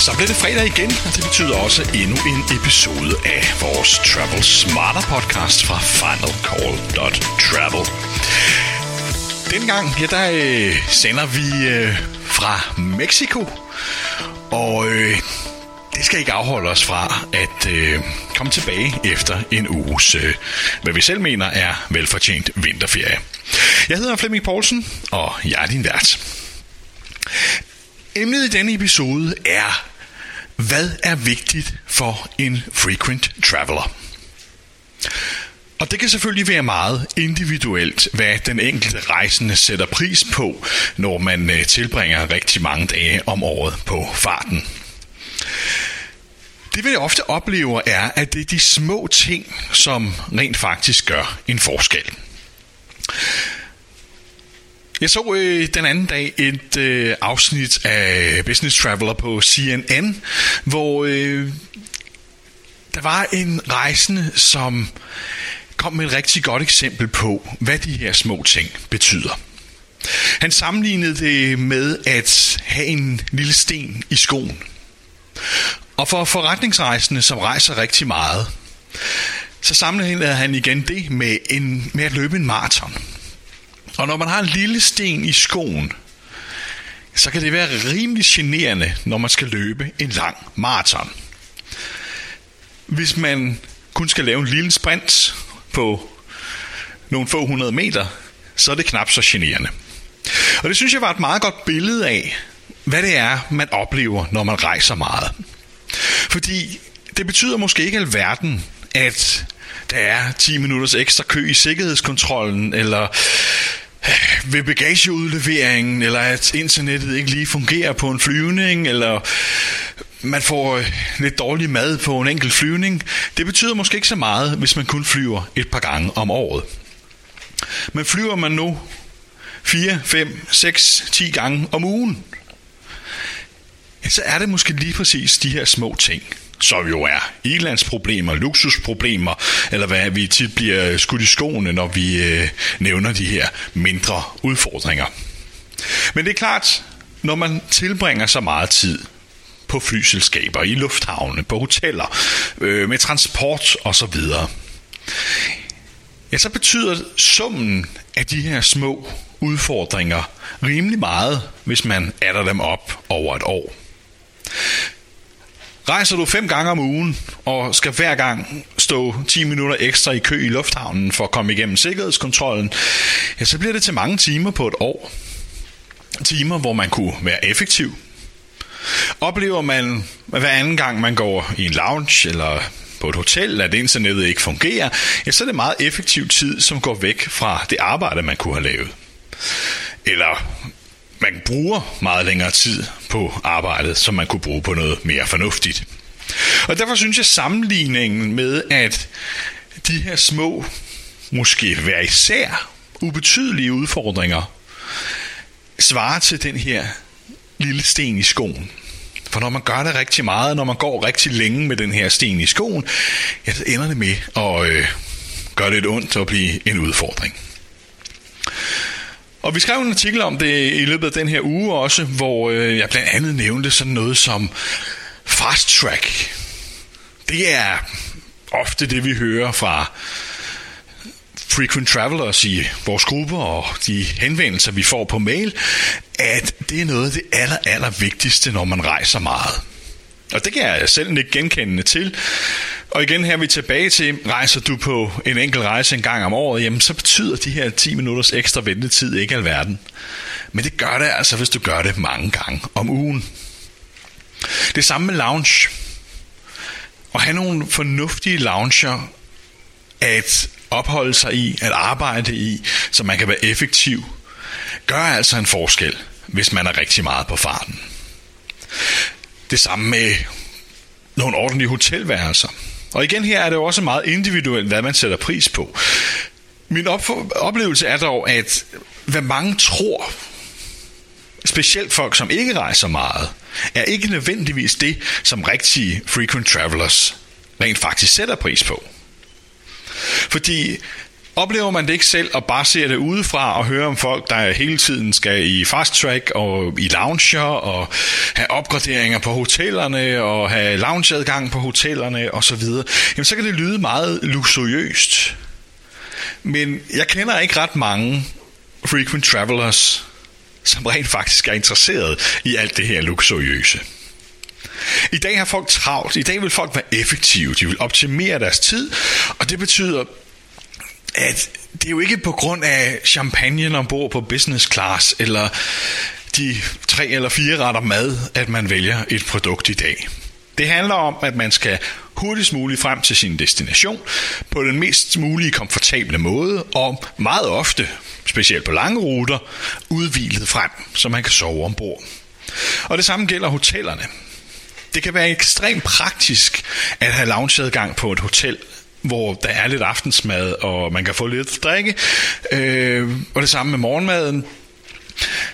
Så bliver det fredag igen, og det betyder også endnu en episode af vores Travel Smarter podcast fra finalcall.travel. Dengang, ja, der øh, sender vi øh, fra Mexico, og øh, det skal ikke afholde os fra at øh, komme tilbage efter en uges, øh, hvad vi selv mener er velfortjent vinterferie. Jeg hedder Flemming Poulsen, og jeg er din vært. Emnet i denne episode er, hvad er vigtigt for en frequent traveler? Og det kan selvfølgelig være meget individuelt, hvad den enkelte rejsende sætter pris på, når man øh, tilbringer rigtig mange dage om året på farten. Det vi ofte oplever er, at det er de små ting, som rent faktisk gør en forskel. Jeg så øh, den anden dag et øh, afsnit af Business Traveler på CNN, hvor øh, der var en rejsende, som kom med et rigtig godt eksempel på, hvad de her små ting betyder. Han sammenlignede det med at have en lille sten i skoen. Og for forretningsrejsende, som rejser rigtig meget, så sammenlignede han igen det med, en, med at løbe en maraton. Og når man har en lille sten i skoen, så kan det være rimelig generende, når man skal løbe en lang maraton. Hvis man kun skal lave en lille sprint på nogle få hundrede meter, så er det knap så generende. Og det synes jeg var et meget godt billede af, hvad det er, man oplever, når man rejser meget. Fordi det betyder måske ikke alverden, at der er 10 minutters ekstra kø i sikkerhedskontrollen, eller øh, ved bagageudleveringen, eller at internettet ikke lige fungerer på en flyvning, eller man får øh, lidt dårlig mad på en enkelt flyvning. Det betyder måske ikke så meget, hvis man kun flyver et par gange om året. Men flyver man nu 4, 5, 6, 10 gange om ugen, så er det måske lige præcis de her små ting, som jo er ilandsproblemer, luksusproblemer, eller hvad vi tit bliver skudt i skoene, når vi øh, nævner de her mindre udfordringer. Men det er klart, når man tilbringer så meget tid på flyselskaber, i lufthavne, på hoteller, øh, med transport osv., ja, så betyder summen af de her små udfordringer rimelig meget, hvis man adder dem op over et år. Rejser du fem gange om ugen og skal hver gang stå 10 minutter ekstra i kø i lufthavnen for at komme igennem sikkerhedskontrollen, ja, så bliver det til mange timer på et år. Timer, hvor man kunne være effektiv. Oplever man hver anden gang, man går i en lounge eller på et hotel, at internettet ikke fungerer, ja, så er det meget effektiv tid, som går væk fra det arbejde, man kunne have lavet. Eller man bruger meget længere tid på arbejdet, som man kunne bruge på noget mere fornuftigt. Og derfor synes jeg sammenligningen med, at de her små, måske hver især ubetydelige udfordringer, svarer til den her lille sten i skoen. For når man gør det rigtig meget, når man går rigtig længe med den her sten i skoen, ja, så ender det med at øh, gøre lidt ondt og blive en udfordring. Og vi skrev en artikel om det i løbet af den her uge også, hvor øh, jeg blandt andet nævnte sådan noget som fast track. Det er ofte det, vi hører fra frequent travelers i vores grupper og de henvendelser, vi får på mail, at det er noget af det aller, aller vigtigste, når man rejser meget. Og det kan jeg selv ikke genkendende til. Og igen her er vi tilbage til, rejser du på en enkelt rejse en gang om året, jamen så betyder de her 10 minutters ekstra ventetid ikke alverden. Men det gør det altså, hvis du gør det mange gange om ugen. Det samme med lounge. At have nogle fornuftige lounger at opholde sig i, at arbejde i, så man kan være effektiv, gør altså en forskel, hvis man er rigtig meget på farten. Det samme med nogle ordentlige hotelværelser. Og igen her er det jo også meget individuelt, hvad man sætter pris på. Min op- oplevelse er dog, at hvad mange tror, specielt folk, som ikke rejser meget, er ikke nødvendigvis det, som rigtige frequent travelers rent faktisk sætter pris på. Fordi oplever man det ikke selv og bare ser det udefra og hører om folk, der hele tiden skal i fast track og i lounger og have opgraderinger på hotellerne og have loungeadgang på hotellerne osv., jamen så kan det lyde meget luksuriøst. Men jeg kender ikke ret mange frequent travelers, som rent faktisk er interesseret i alt det her luksuriøse. I dag har folk travlt. I dag vil folk være effektive. De vil optimere deres tid. Og det betyder, at det er jo ikke på grund af champagne ombord på business class, eller de tre eller fire retter mad, at man vælger et produkt i dag. Det handler om, at man skal hurtigst muligt frem til sin destination på den mest mulige komfortable måde, og meget ofte, specielt på lange ruter, udvilet frem, så man kan sove ombord. Og det samme gælder hotellerne. Det kan være ekstremt praktisk at have loungeadgang på et hotel, hvor der er lidt aftensmad, og man kan få lidt drikke. Øh, og det samme med morgenmaden.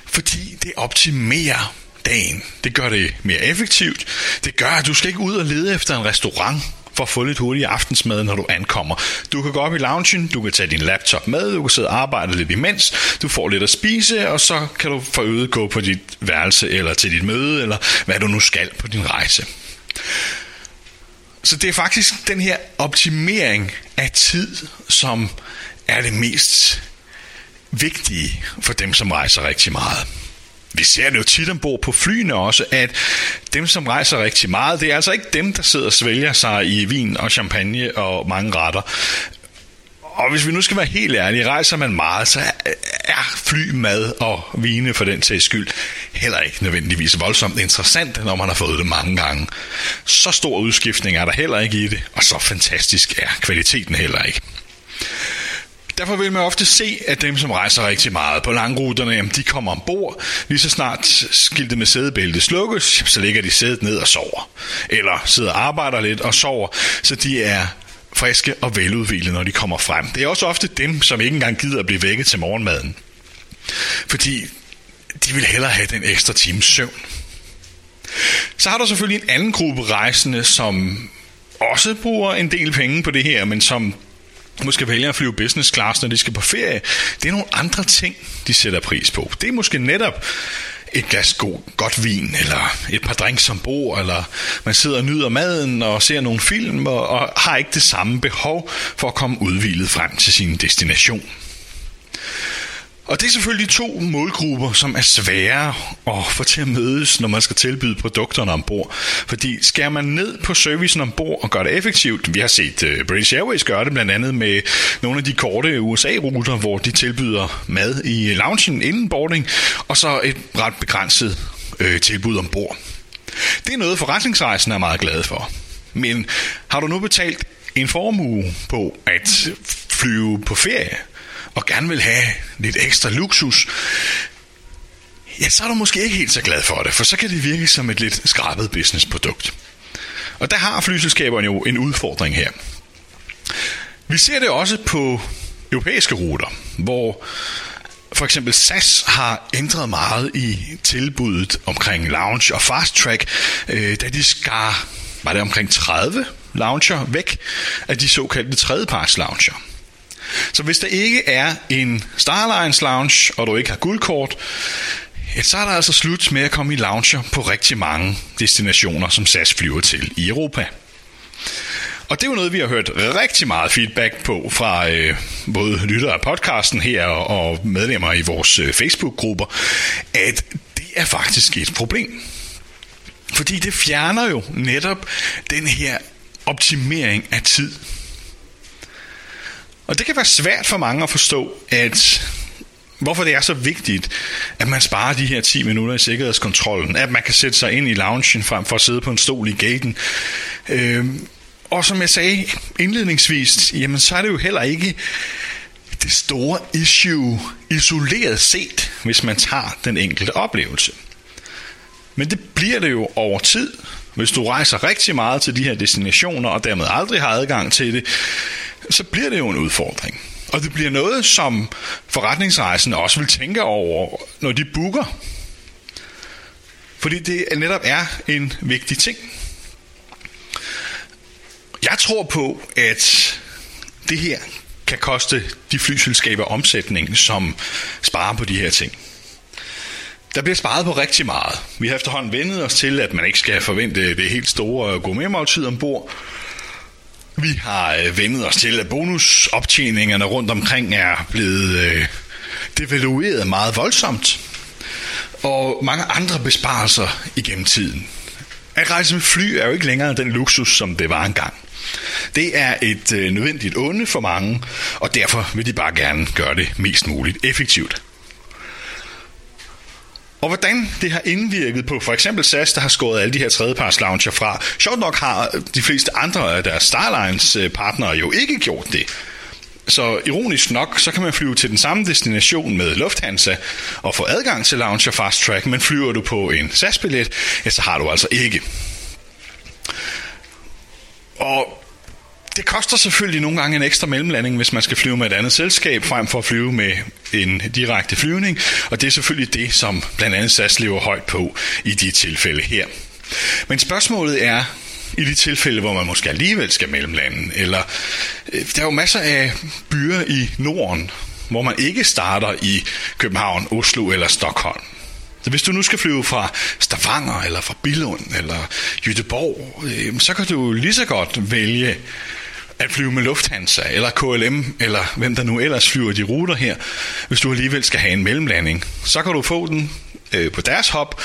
Fordi det optimerer dagen. Det gør det mere effektivt. Det gør, at du skal ikke ud og lede efter en restaurant for at få lidt hurtig aftensmad, når du ankommer. Du kan gå op i loungen, du kan tage din laptop med, du kan sidde og arbejde lidt imens, du får lidt at spise, og så kan du for øget gå på dit værelse, eller til dit møde, eller hvad du nu skal på din rejse. Så det er faktisk den her optimering af tid, som er det mest vigtige for dem, som rejser rigtig meget. Vi ser det jo tit ombord på flyene også, at dem, som rejser rigtig meget, det er altså ikke dem, der sidder og svælger sig i vin og champagne og mange retter. Og hvis vi nu skal være helt ærlige, rejser man meget, så er fly, mad og vine for den sags skyld heller ikke nødvendigvis voldsomt interessant, når man har fået det mange gange. Så stor udskiftning er der heller ikke i det, og så fantastisk er kvaliteten heller ikke. Derfor vil man ofte se, at dem, som rejser rigtig meget på langruterne, jamen, de kommer ombord. Lige så snart skiltet med sædebælte slukkes, så ligger de sædet ned og sover. Eller sidder og arbejder lidt og sover, så de er friske og veludvilede, når de kommer frem. Det er også ofte dem, som ikke engang gider at blive vækket til morgenmaden. Fordi de vil hellere have den ekstra times søvn. Så har du selvfølgelig en anden gruppe rejsende, som også bruger en del penge på det her, men som måske vælger at flyve business class, når de skal på ferie. Det er nogle andre ting, de sætter pris på. Det er måske netop et glas god, godt vin, eller et par drinks som bor, eller man sidder og nyder maden og ser nogle film, og, og har ikke det samme behov for at komme udvilet frem til sin destination. Og det er selvfølgelig to målgrupper, som er svære at få til at mødes, når man skal tilbyde produkterne ombord. Fordi skærer man ned på servicen ombord og gør det effektivt, vi har set øh, British Airways gøre det blandt andet med nogle af de korte USA-ruter, hvor de tilbyder mad i loungen inden boarding, og så et ret begrænset øh, tilbud ombord. Det er noget, forretningsrejsen er meget glad for. Men har du nu betalt en formue på at flyve på ferie, og gerne vil have lidt ekstra luksus, ja, så er du måske ikke helt så glad for det, for så kan det virke som et lidt skrabet businessprodukt. Og der har flyselskaberne jo en udfordring her. Vi ser det også på europæiske ruter, hvor for eksempel SAS har ændret meget i tilbuddet omkring lounge og fast track, øh, da de skar, var det omkring 30 lounger væk af de såkaldte tredjeparts lounger. Så hvis der ikke er en Starlines lounge, og du ikke har guldkort, så er der altså slut med at komme i lounger på rigtig mange destinationer, som SAS flyver til i Europa. Og det er jo noget, vi har hørt rigtig meget feedback på fra øh, både lyttere af podcasten her og medlemmer i vores øh, Facebook-grupper, at det er faktisk et problem. Fordi det fjerner jo netop den her optimering af tid. Og det kan være svært for mange at forstå, at hvorfor det er så vigtigt, at man sparer de her 10 minutter i sikkerhedskontrollen, at man kan sætte sig ind i loungen frem for at sidde på en stol i gaten. Øhm, og som jeg sagde indledningsvis, jamen så er det jo heller ikke det store issue isoleret set, hvis man tager den enkelte oplevelse. Men det bliver det jo over tid, hvis du rejser rigtig meget til de her destinationer, og dermed aldrig har adgang til det, så bliver det jo en udfordring. Og det bliver noget, som forretningsrejsen også vil tænke over, når de booker. Fordi det netop er en vigtig ting. Jeg tror på, at det her kan koste de flyselskaber omsætning, som sparer på de her ting. Der bliver sparet på rigtig meget. Vi har efterhånden vendet os til, at man ikke skal forvente det helt store gourmetmåltid ombord. Vi har øh, vendet os til, at bonusoptjeningerne rundt omkring er blevet øh, devalueret meget voldsomt. Og mange andre besparelser igennem tiden. At rejse med fly er jo ikke længere den luksus, som det var engang. Det er et øh, nødvendigt onde for mange, og derfor vil de bare gerne gøre det mest muligt effektivt. Og hvordan det har indvirket på for eksempel SAS, der har skåret alle de her tredjeparts lounger fra. Sjovt nok har de fleste andre af deres Starlines øh, partnere jo ikke gjort det. Så ironisk nok, så kan man flyve til den samme destination med Lufthansa og få adgang til Launcher Fast Track, men flyver du på en SAS-billet, ja, så har du altså ikke. Og det koster selvfølgelig nogle gange en ekstra mellemlanding, hvis man skal flyve med et andet selskab, frem for at flyve med en direkte flyvning, og det er selvfølgelig det, som blandt andet SAS lever højt på i de tilfælde her. Men spørgsmålet er, i de tilfælde, hvor man måske alligevel skal mellemlande, eller øh, der er jo masser af byer i Norden, hvor man ikke starter i København, Oslo eller Stockholm. Så hvis du nu skal flyve fra Stavanger, eller fra Billund, eller Jødeborg, øh, så kan du lige så godt vælge at flyve med Lufthansa, eller KLM, eller hvem der nu ellers flyver de ruter her, hvis du alligevel skal have en mellemlanding. Så kan du få den øh, på deres hop,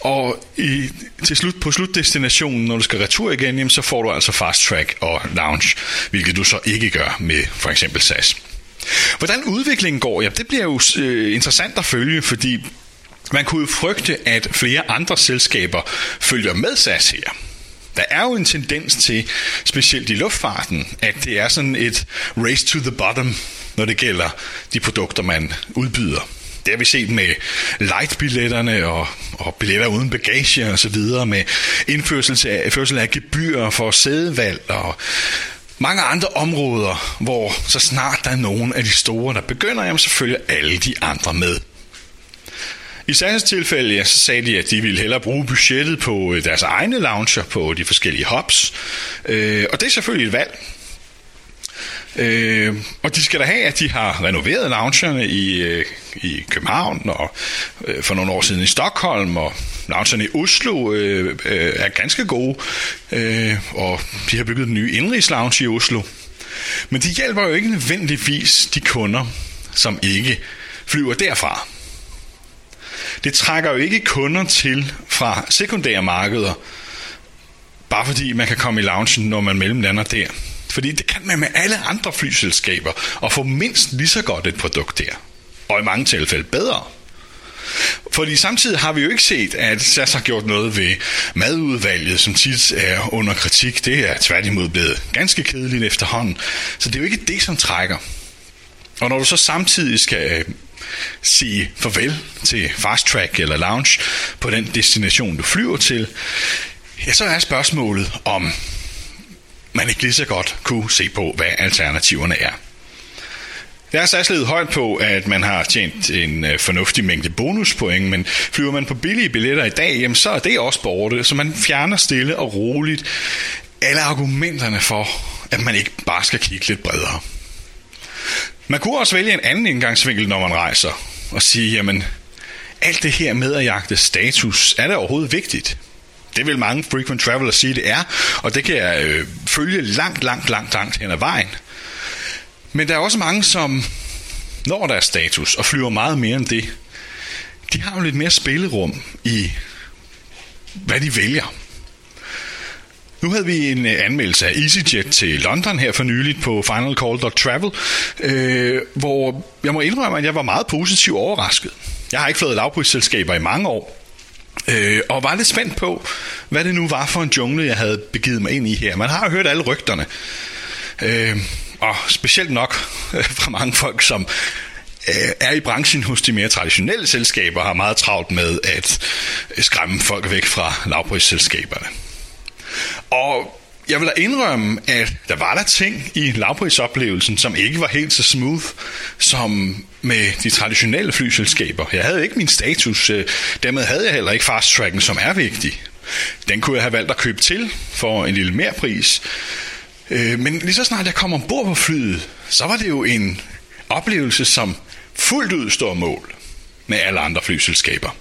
og i, til slut, på slutdestinationen, når du skal retur igen, jamen, så får du altså fast track og lounge, hvilket du så ikke gør med for eksempel SAS. Hvordan udviklingen går, ja, det bliver jo øh, interessant at følge, fordi man kunne jo frygte, at flere andre selskaber følger med SAS her. Der er jo en tendens til, specielt i luftfarten, at det er sådan et race to the bottom, når det gælder de produkter, man udbyder. Det har vi set med light-billetterne og, og billetter uden bagage og så videre, med indførsel af, indførsel af gebyrer for sædevalg og mange andre områder, hvor så snart der er nogen af de store, der begynder, jamen så følger alle de andre med. I SAS tilfælde, ja, så sagde de, at de ville hellere bruge budgettet på øh, deres egne lounger på de forskellige hubs. Øh, og det er selvfølgelig et valg. Øh, og de skal da have, at de har renoveret loungerne i, øh, i København og øh, for nogle år siden i Stockholm, og loungerne i Oslo øh, øh, er ganske gode, øh, og de har bygget en ny indrigslounge i Oslo. Men de hjælper jo ikke nødvendigvis de kunder, som ikke flyver derfra. Det trækker jo ikke kunder til fra sekundære markeder, bare fordi man kan komme i loungen, når man mellemlander der. Fordi det kan man med alle andre flyselskaber, og få mindst lige så godt et produkt der. Og i mange tilfælde bedre. Fordi samtidig har vi jo ikke set, at SAS har gjort noget ved madudvalget, som tit er under kritik. Det er tværtimod blevet ganske kedeligt efterhånden. Så det er jo ikke det, som trækker. Og når du så samtidig skal øh, sige farvel til fast track eller lounge på den destination, du flyver til, ja, så er spørgsmålet, om man ikke lige så godt kunne se på, hvad alternativerne er. Jeg er særligt højt på, at man har tjent en øh, fornuftig mængde bonuspoint, men flyver man på billige billetter i dag, jamen så er det også borte, så man fjerner stille og roligt alle argumenterne for, at man ikke bare skal kigge lidt bredere. Man kunne også vælge en anden indgangsvinkel, når man rejser, og sige, jamen, alt det her med at jagte status, er det overhovedet vigtigt? Det vil mange frequent travelers sige, det er, og det kan jeg øh, følge langt, langt, langt, langt hen ad vejen. Men der er også mange, som når deres status og flyver meget mere end det, de har jo lidt mere spillerum i, hvad de vælger. Nu havde vi en øh, anmeldelse af EasyJet til London her for nyligt på finalcall.travel, øh, hvor jeg må indrømme, at jeg var meget positivt overrasket. Jeg har ikke fået lavprisselskaber i mange år, øh, og var lidt spændt på, hvad det nu var for en jungle, jeg havde begivet mig ind i her. Man har jo hørt alle rygterne, øh, og specielt nok øh, fra mange folk, som øh, er i branchen hos de mere traditionelle selskaber, har meget travlt med at skræmme folk væk fra lavprisselskaberne. Og jeg vil da indrømme, at der var der ting i lavprisoplevelsen, som ikke var helt så smooth som med de traditionelle flyselskaber. Jeg havde ikke min status, øh, dermed havde jeg heller ikke fast tracken, som er vigtig. Den kunne jeg have valgt at købe til for en lille mere pris. Øh, men lige så snart jeg kom ombord på flyet, så var det jo en oplevelse, som fuldt ud står mål med alle andre flyselskaber.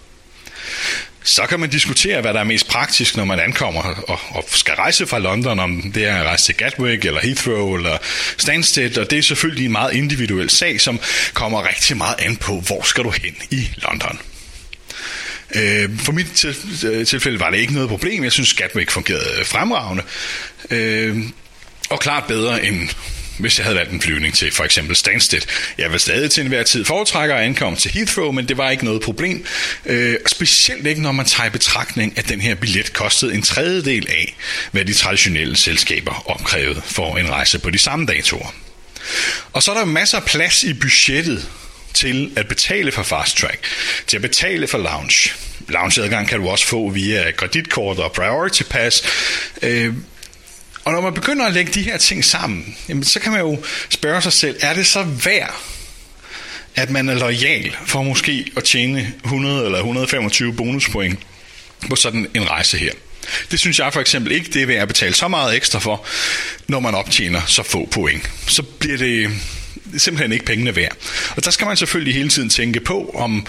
Så kan man diskutere, hvad der er mest praktisk, når man ankommer og, og skal rejse fra London, om det er at rejse til Gatwick, eller Heathrow, eller Stansted, og det er selvfølgelig en meget individuel sag, som kommer rigtig meget an på, hvor skal du hen i London. Øh, for mit til, øh, tilfælde var det ikke noget problem. Jeg synes, Gatwick fungerede fremragende. Øh, og klart bedre end hvis jeg havde valgt en flyvning til for eksempel Stansted. Jeg vil stadig til enhver tid foretrække at ankomme til Heathrow, men det var ikke noget problem. Øh, specielt ikke, når man tager i betragtning, at den her billet kostede en tredjedel af, hvad de traditionelle selskaber opkrævede for en rejse på de samme datoer. Og så er der masser af plads i budgettet til at betale for fast track, til at betale for lounge. Loungeadgang kan du også få via kreditkort og priority pass. Øh, og når man begynder at lægge de her ting sammen, jamen, så kan man jo spørge sig selv, er det så værd, at man er lojal for måske at tjene 100 eller 125 bonuspoint på sådan en rejse her? Det synes jeg for eksempel ikke, det er værd at betale så meget ekstra for, når man optjener så få point. Så bliver det simpelthen ikke pengene værd. Og der skal man selvfølgelig hele tiden tænke på, om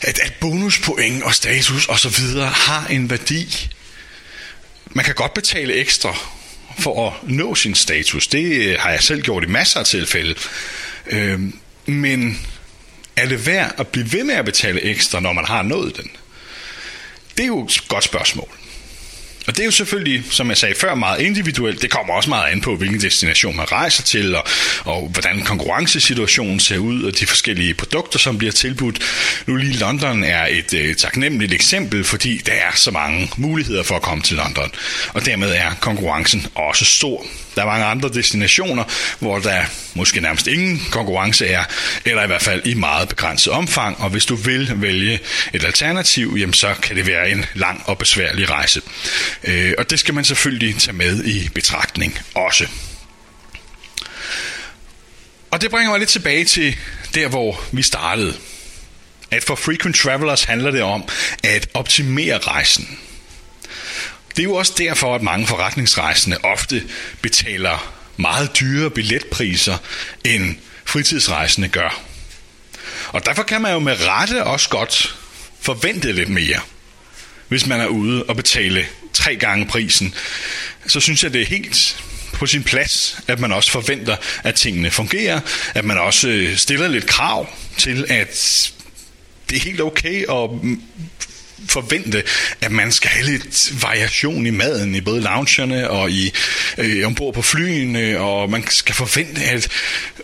at, at bonuspoint og status og så videre har en værdi. Man kan godt betale ekstra for at nå sin status. Det øh, har jeg selv gjort i masser af tilfælde. Øh, men er det værd at blive ved med at betale ekstra, når man har nået den? Det er jo et godt spørgsmål. Og det er jo selvfølgelig, som jeg sagde før, meget individuelt. Det kommer også meget an på, hvilken destination man rejser til, og, og hvordan konkurrencesituationen ser ud, og de forskellige produkter, som bliver tilbudt. Nu lige London er et øh, taknemmeligt eksempel, fordi der er så mange muligheder for at komme til London. Og dermed er konkurrencen også stor. Der er mange andre destinationer, hvor der måske nærmest ingen konkurrence er, eller i hvert fald i meget begrænset omfang. Og hvis du vil vælge et alternativ, jamen så kan det være en lang og besværlig rejse. Øh, og det skal man selvfølgelig tage med i betragtning også. Og det bringer mig lidt tilbage til der, hvor vi startede. At for frequent travelers handler det om at optimere rejsen. Det er jo også derfor, at mange forretningsrejsende ofte betaler meget dyre billetpriser, end fritidsrejsende gør. Og derfor kan man jo med rette også godt forvente lidt mere, hvis man er ude og betale tre gange prisen. Så synes jeg, det er helt på sin plads, at man også forventer, at tingene fungerer, at man også øh, stiller lidt krav til, at det er helt okay at mm, forvente, at man skal have lidt variation i maden, i både loungerne og i øh, ombord på flyene, og man skal forvente, at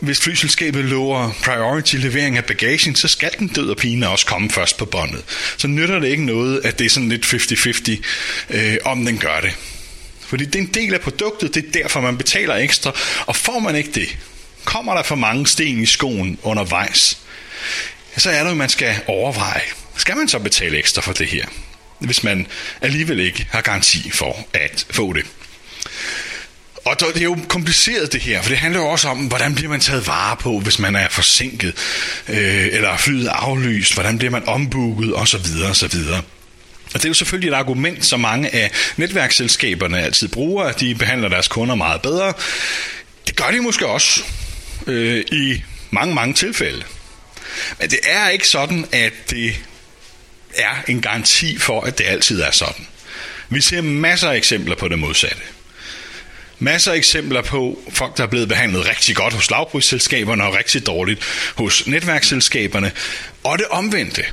hvis flyselskabet lover priority levering af bagagen, så skal den død og pine også komme først på båndet. Så nytter det ikke noget, at det er sådan lidt 50-50, øh, om den gør det. Fordi det er en del af produktet, det er derfor, man betaler ekstra, og får man ikke det, kommer der for mange sten i skoen undervejs, så er det jo, man skal overveje, skal man så betale ekstra for det her, hvis man alligevel ikke har garanti for at få det. Og det er jo kompliceret det her, for det handler jo også om, hvordan bliver man taget vare på, hvis man er forsinket, øh, eller flyet aflyst, hvordan bliver man ombooket, osv. osv. Og det er jo selvfølgelig et argument, som mange af netværksselskaberne altid bruger, at de behandler deres kunder meget bedre. Det gør de måske også øh, i mange, mange tilfælde. Men det er ikke sådan, at det er en garanti for, at det altid er sådan. Vi ser masser af eksempler på det modsatte. Masser af eksempler på folk, der er blevet behandlet rigtig godt hos lavprisselskaberne og rigtig dårligt hos netværksselskaberne. Og det omvendte.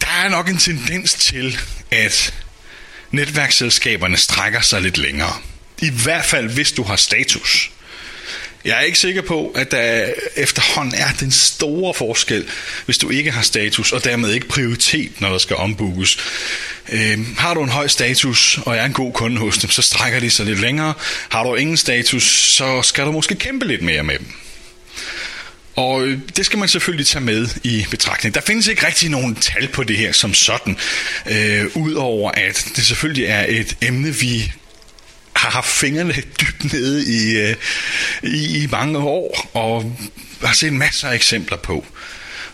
Der er nok en tendens til, at netværksselskaberne strækker sig lidt længere. I hvert fald, hvis du har status. Jeg er ikke sikker på, at der efterhånden er den store forskel, hvis du ikke har status, og dermed ikke prioritet, når der skal ombookes. Øh, har du en høj status, og er en god kunde hos dem, så strækker de sig lidt længere. Har du ingen status, så skal du måske kæmpe lidt mere med dem. Og øh, det skal man selvfølgelig tage med i betragtning. Der findes ikke rigtig nogen tal på det her som sådan, øh, udover at det selvfølgelig er et emne, vi har haft fingrene dybt nede i, øh, i, i mange år, og har set masser af eksempler på.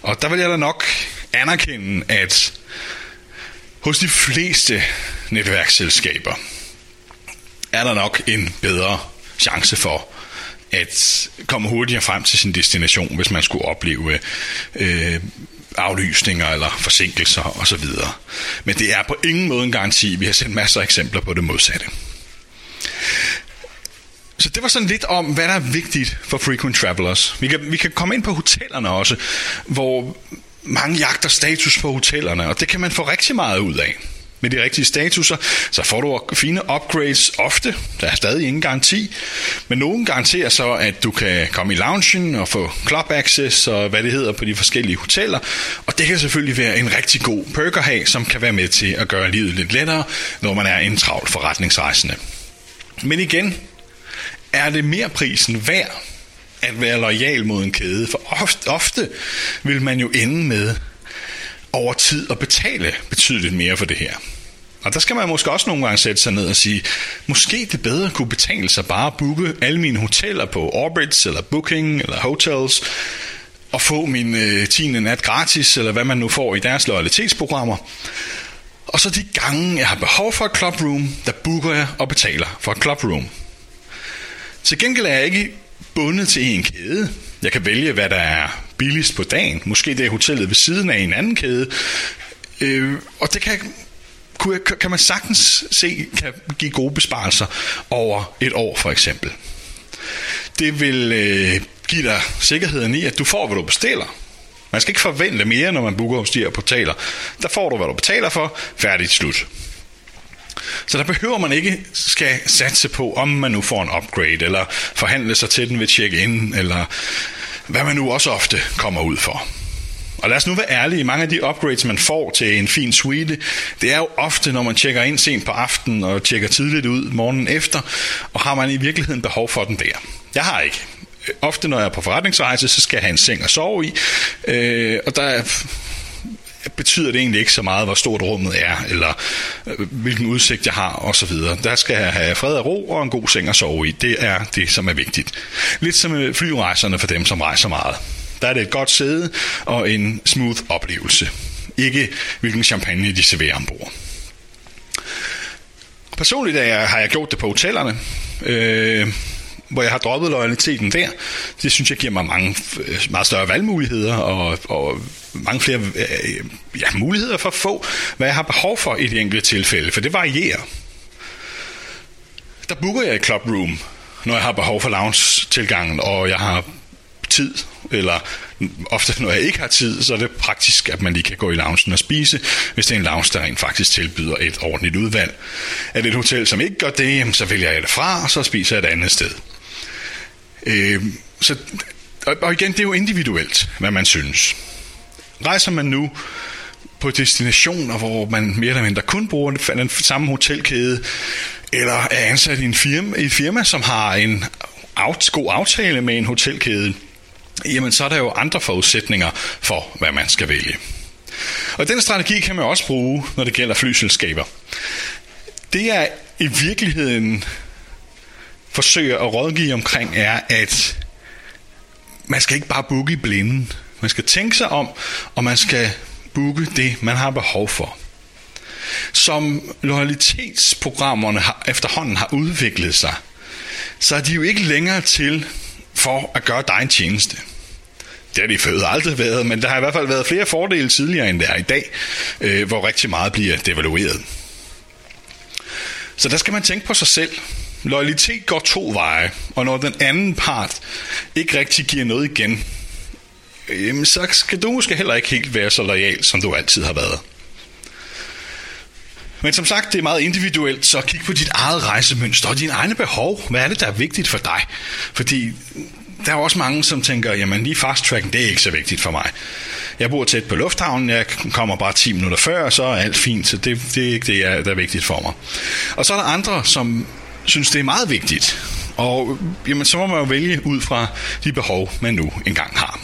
Og der vil jeg da nok anerkende, at hos de fleste netværksselskaber, er der nok en bedre chance for at komme hurtigere frem til sin destination, hvis man skulle opleve øh, aflysninger eller forsinkelser osv. Men det er på ingen måde en garanti. Vi har set masser af eksempler på det modsatte. Så det var sådan lidt om, hvad der er vigtigt for frequent travelers. Vi kan, vi kan komme ind på hotellerne også, hvor mange jagter status på hotellerne, og det kan man få rigtig meget ud af. Med de rigtige statuser, så får du fine upgrades ofte. Der er stadig ingen garanti. Men nogen garanterer så, at du kan komme i loungen og få club access og hvad det hedder på de forskellige hoteller. Og det kan selvfølgelig være en rigtig god perk at have, som kan være med til at gøre livet lidt lettere, når man er en travl forretningsrejsende. Men igen, er det mere prisen værd at være lojal mod en kæde? For ofte, ofte vil man jo ende med over tid at betale betydeligt mere for det her. Og der skal man måske også nogle gange sætte sig ned og sige, måske det bedre kunne betale sig bare at booke alle mine hoteller på Orbitz eller Booking eller Hotels, og få min øh, 10. nat gratis, eller hvad man nu får i deres loyalitetsprogrammer. Og så de gange, jeg har behov for et clubroom, der booker jeg og betaler for et clubroom. Til gengæld er jeg ikke bundet til en kæde. Jeg kan vælge, hvad der er billigst på dagen. Måske det er hotellet ved siden af en anden kæde. Øh, og det kan, kunne kan man sagtens se kan give gode besparelser over et år for eksempel. Det vil øh, give dig sikkerheden i, at du får, hvad du bestiller. Man skal ikke forvente mere, når man booker hos de her portaler. Der får du, hvad du betaler for. Færdigt slut. Så der behøver man ikke skal satse på, om man nu får en upgrade, eller forhandle sig til den ved check-in, eller hvad man nu også ofte kommer ud for. Og lad os nu være ærlige, mange af de upgrades, man får til en fin suite, det er jo ofte, når man tjekker ind sent på aftenen og tjekker tidligt ud morgenen efter, og har man i virkeligheden behov for den der. Jeg har ikke. Øh, ofte når jeg er på forretningsrejse, så skal jeg have en seng at sove i, øh, og der er betyder det egentlig ikke så meget, hvor stort rummet er, eller øh, hvilken udsigt jeg har, osv. Der skal jeg have fred og ro og en god seng at sove i. Det er det, som er vigtigt. Lidt som øh, flyrejserne for dem, som rejser meget. Der er det et godt sæde og en smooth oplevelse. Ikke hvilken champagne de serverer ombord. Personligt har jeg gjort det på hotellerne. Øh, hvor jeg har droppet loyaliteten der. Det synes jeg giver mig mange, øh, meget større valgmuligheder og, og mange flere øh, ja, muligheder for at få, hvad jeg har behov for i de enkelte tilfælde, for det varierer. Der booker jeg et clubroom, når jeg har behov for lounge-tilgangen, og jeg har tid, eller ofte når jeg ikke har tid, så er det praktisk, at man lige kan gå i loungen og spise, hvis det er en lounge, der rent faktisk tilbyder et ordentligt udvalg. Er det et hotel, som ikke gør det, så vælger jeg det fra, og så spiser jeg et andet sted. Øh, så, og igen, det er jo individuelt, hvad man synes. Rejser man nu på destinationer, hvor man mere eller mindre kun bruger den samme hotelkæde, eller er ansat i en firma, i et firma som har en out, god aftale med en hotelkæde, jamen så er der jo andre forudsætninger for, hvad man skal vælge. Og den strategi kan man også bruge, når det gælder flyselskaber. Det er i virkeligheden forsøger at rådgive omkring, er, at man skal ikke bare booke i blinden. Man skal tænke sig om, og man skal booke det, man har behov for. Som loyalitetsprogrammerne har, efterhånden har udviklet sig, så er de jo ikke længere til for at gøre dig en tjeneste. Det har de født aldrig været, men der har i hvert fald været flere fordele tidligere, end der er i dag, øh, hvor rigtig meget bliver devalueret. Så der skal man tænke på sig selv. Loyalitet går to veje, og når den anden part ikke rigtig giver noget igen, jamen så skal du måske heller ikke helt være så lojal, som du altid har været. Men som sagt, det er meget individuelt, så kig på dit eget rejsemønster og dine egne behov. Hvad er det, der er vigtigt for dig? Fordi der er også mange, som tænker, jamen lige fast track, det er ikke så vigtigt for mig. Jeg bor tæt på lufthavnen, jeg kommer bare 10 minutter før, så er alt fint, så det, det er ikke det, der er vigtigt for mig. Og så er der andre, som synes, det er meget vigtigt. Og jamen, så må man jo vælge ud fra de behov, man nu engang har.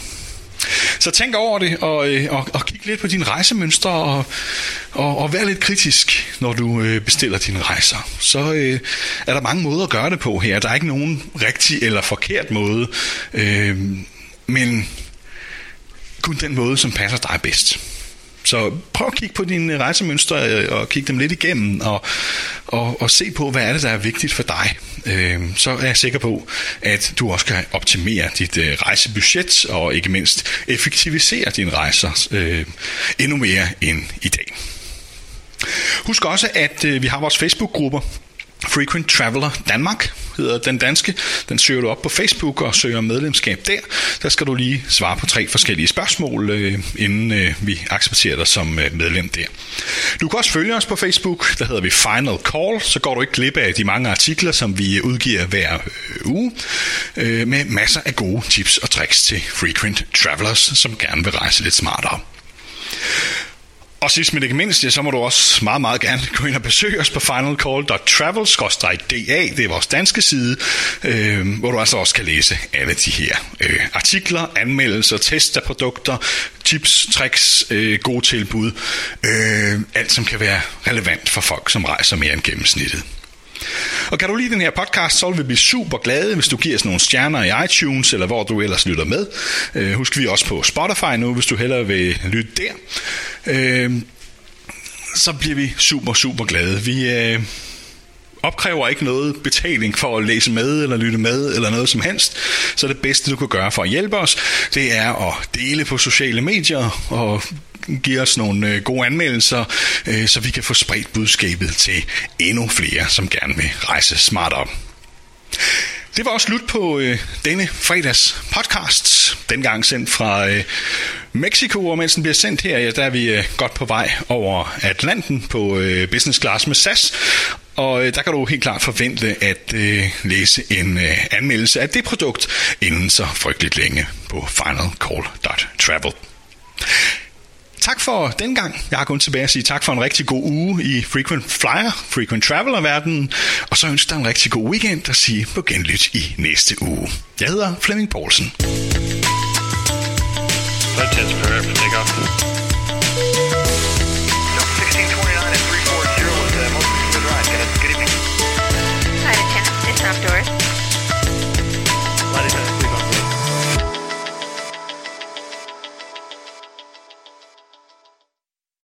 Så tænk over det, og, øh, og, og kig lidt på dine rejsemønstre, og, og, og vær lidt kritisk, når du øh, bestiller dine rejser. Så øh, er der mange måder at gøre det på her. Der er ikke nogen rigtig eller forkert måde, øh, men kun den måde, som passer dig bedst. Så prøv at kigge på dine rejsemønstre øh, og kigge dem lidt igennem og, og, og se på, hvad er det, der er vigtigt for dig. Øh, så er jeg sikker på, at du også kan optimere dit øh, rejsebudget og ikke mindst effektivisere dine rejser øh, endnu mere end i dag. Husk også, at øh, vi har vores Facebook-grupper, Frequent Traveler Danmark hedder den danske. Den søger du op på Facebook og søger medlemskab der. Der skal du lige svare på tre forskellige spørgsmål, øh, inden øh, vi accepterer dig som øh, medlem der. Du kan også følge os på Facebook, der hedder vi Final Call, så går du ikke glip af de mange artikler, som vi udgiver hver øh, uge, øh, med masser af gode tips og tricks til frequent travelers, som gerne vil rejse lidt smartere. Og sidst men ikke mindst, ja, så må du også meget, meget gerne gå ind og besøge os på finalcall.travel-da. Det er vores danske side, øh, hvor du altså også kan læse alle de her øh, artikler, anmeldelser, test af produkter, tips, tricks, øh, gode tilbud. Øh, alt, som kan være relevant for folk, som rejser mere end gennemsnittet. Og kan du lide den her podcast, så vil vi blive super glade, hvis du giver os nogle stjerner i iTunes, eller hvor du ellers lytter med. Øh, husk, vi er også på Spotify nu, hvis du hellere vil lytte der. Øh, så bliver vi super, super glade. Vi øh, opkræver ikke noget betaling for at læse med, eller lytte med, eller noget som helst. Så det bedste, du kan gøre for at hjælpe os, det er at dele på sociale medier, og give os nogle øh, gode anmeldelser, øh, så vi kan få spredt budskabet til endnu flere, som gerne vil rejse smartere. Det var også slut på øh, denne fredags podcast, dengang sendt fra øh, Mexico, og mens den bliver sendt her, ja, der er vi øh, godt på vej over Atlanten på øh, business class med SAS, og øh, der kan du helt klart forvente at øh, læse en øh, anmeldelse af det produkt inden så frygteligt længe på finalcall.travel. Tak for den gang. Jeg har kun tilbage at sige tak for en rigtig god uge i Frequent Flyer, Frequent Traveler-verdenen, og så ønsker jeg en rigtig god weekend og sige på genlyt i næste uge. Jeg hedder Flemming Poulsen. Contents per